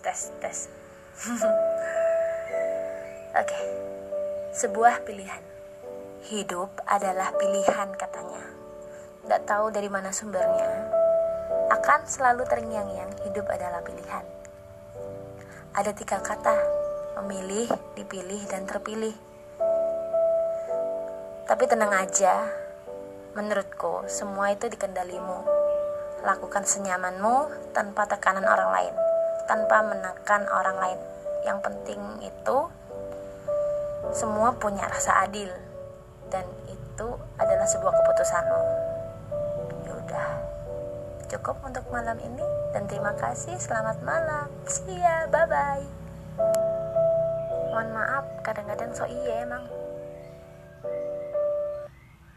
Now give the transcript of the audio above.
tes tes oke. Sebuah pilihan. Hidup adalah pilihan katanya. Tidak tahu dari mana sumbernya. Akan selalu terngiang-ngiang hidup adalah pilihan. Ada tiga kata. Memilih dipilih dan terpilih. Tapi tenang aja. Menurutku semua itu dikendalimu. Lakukan senyamanmu tanpa tekanan orang lain, tanpa menekan orang lain. Yang penting itu semua punya rasa adil dan itu adalah sebuah keputusanmu. Yaudah, cukup untuk malam ini dan terima kasih. Selamat malam. See ya, bye bye. Mohon maaf, kadang-kadang so iya emang.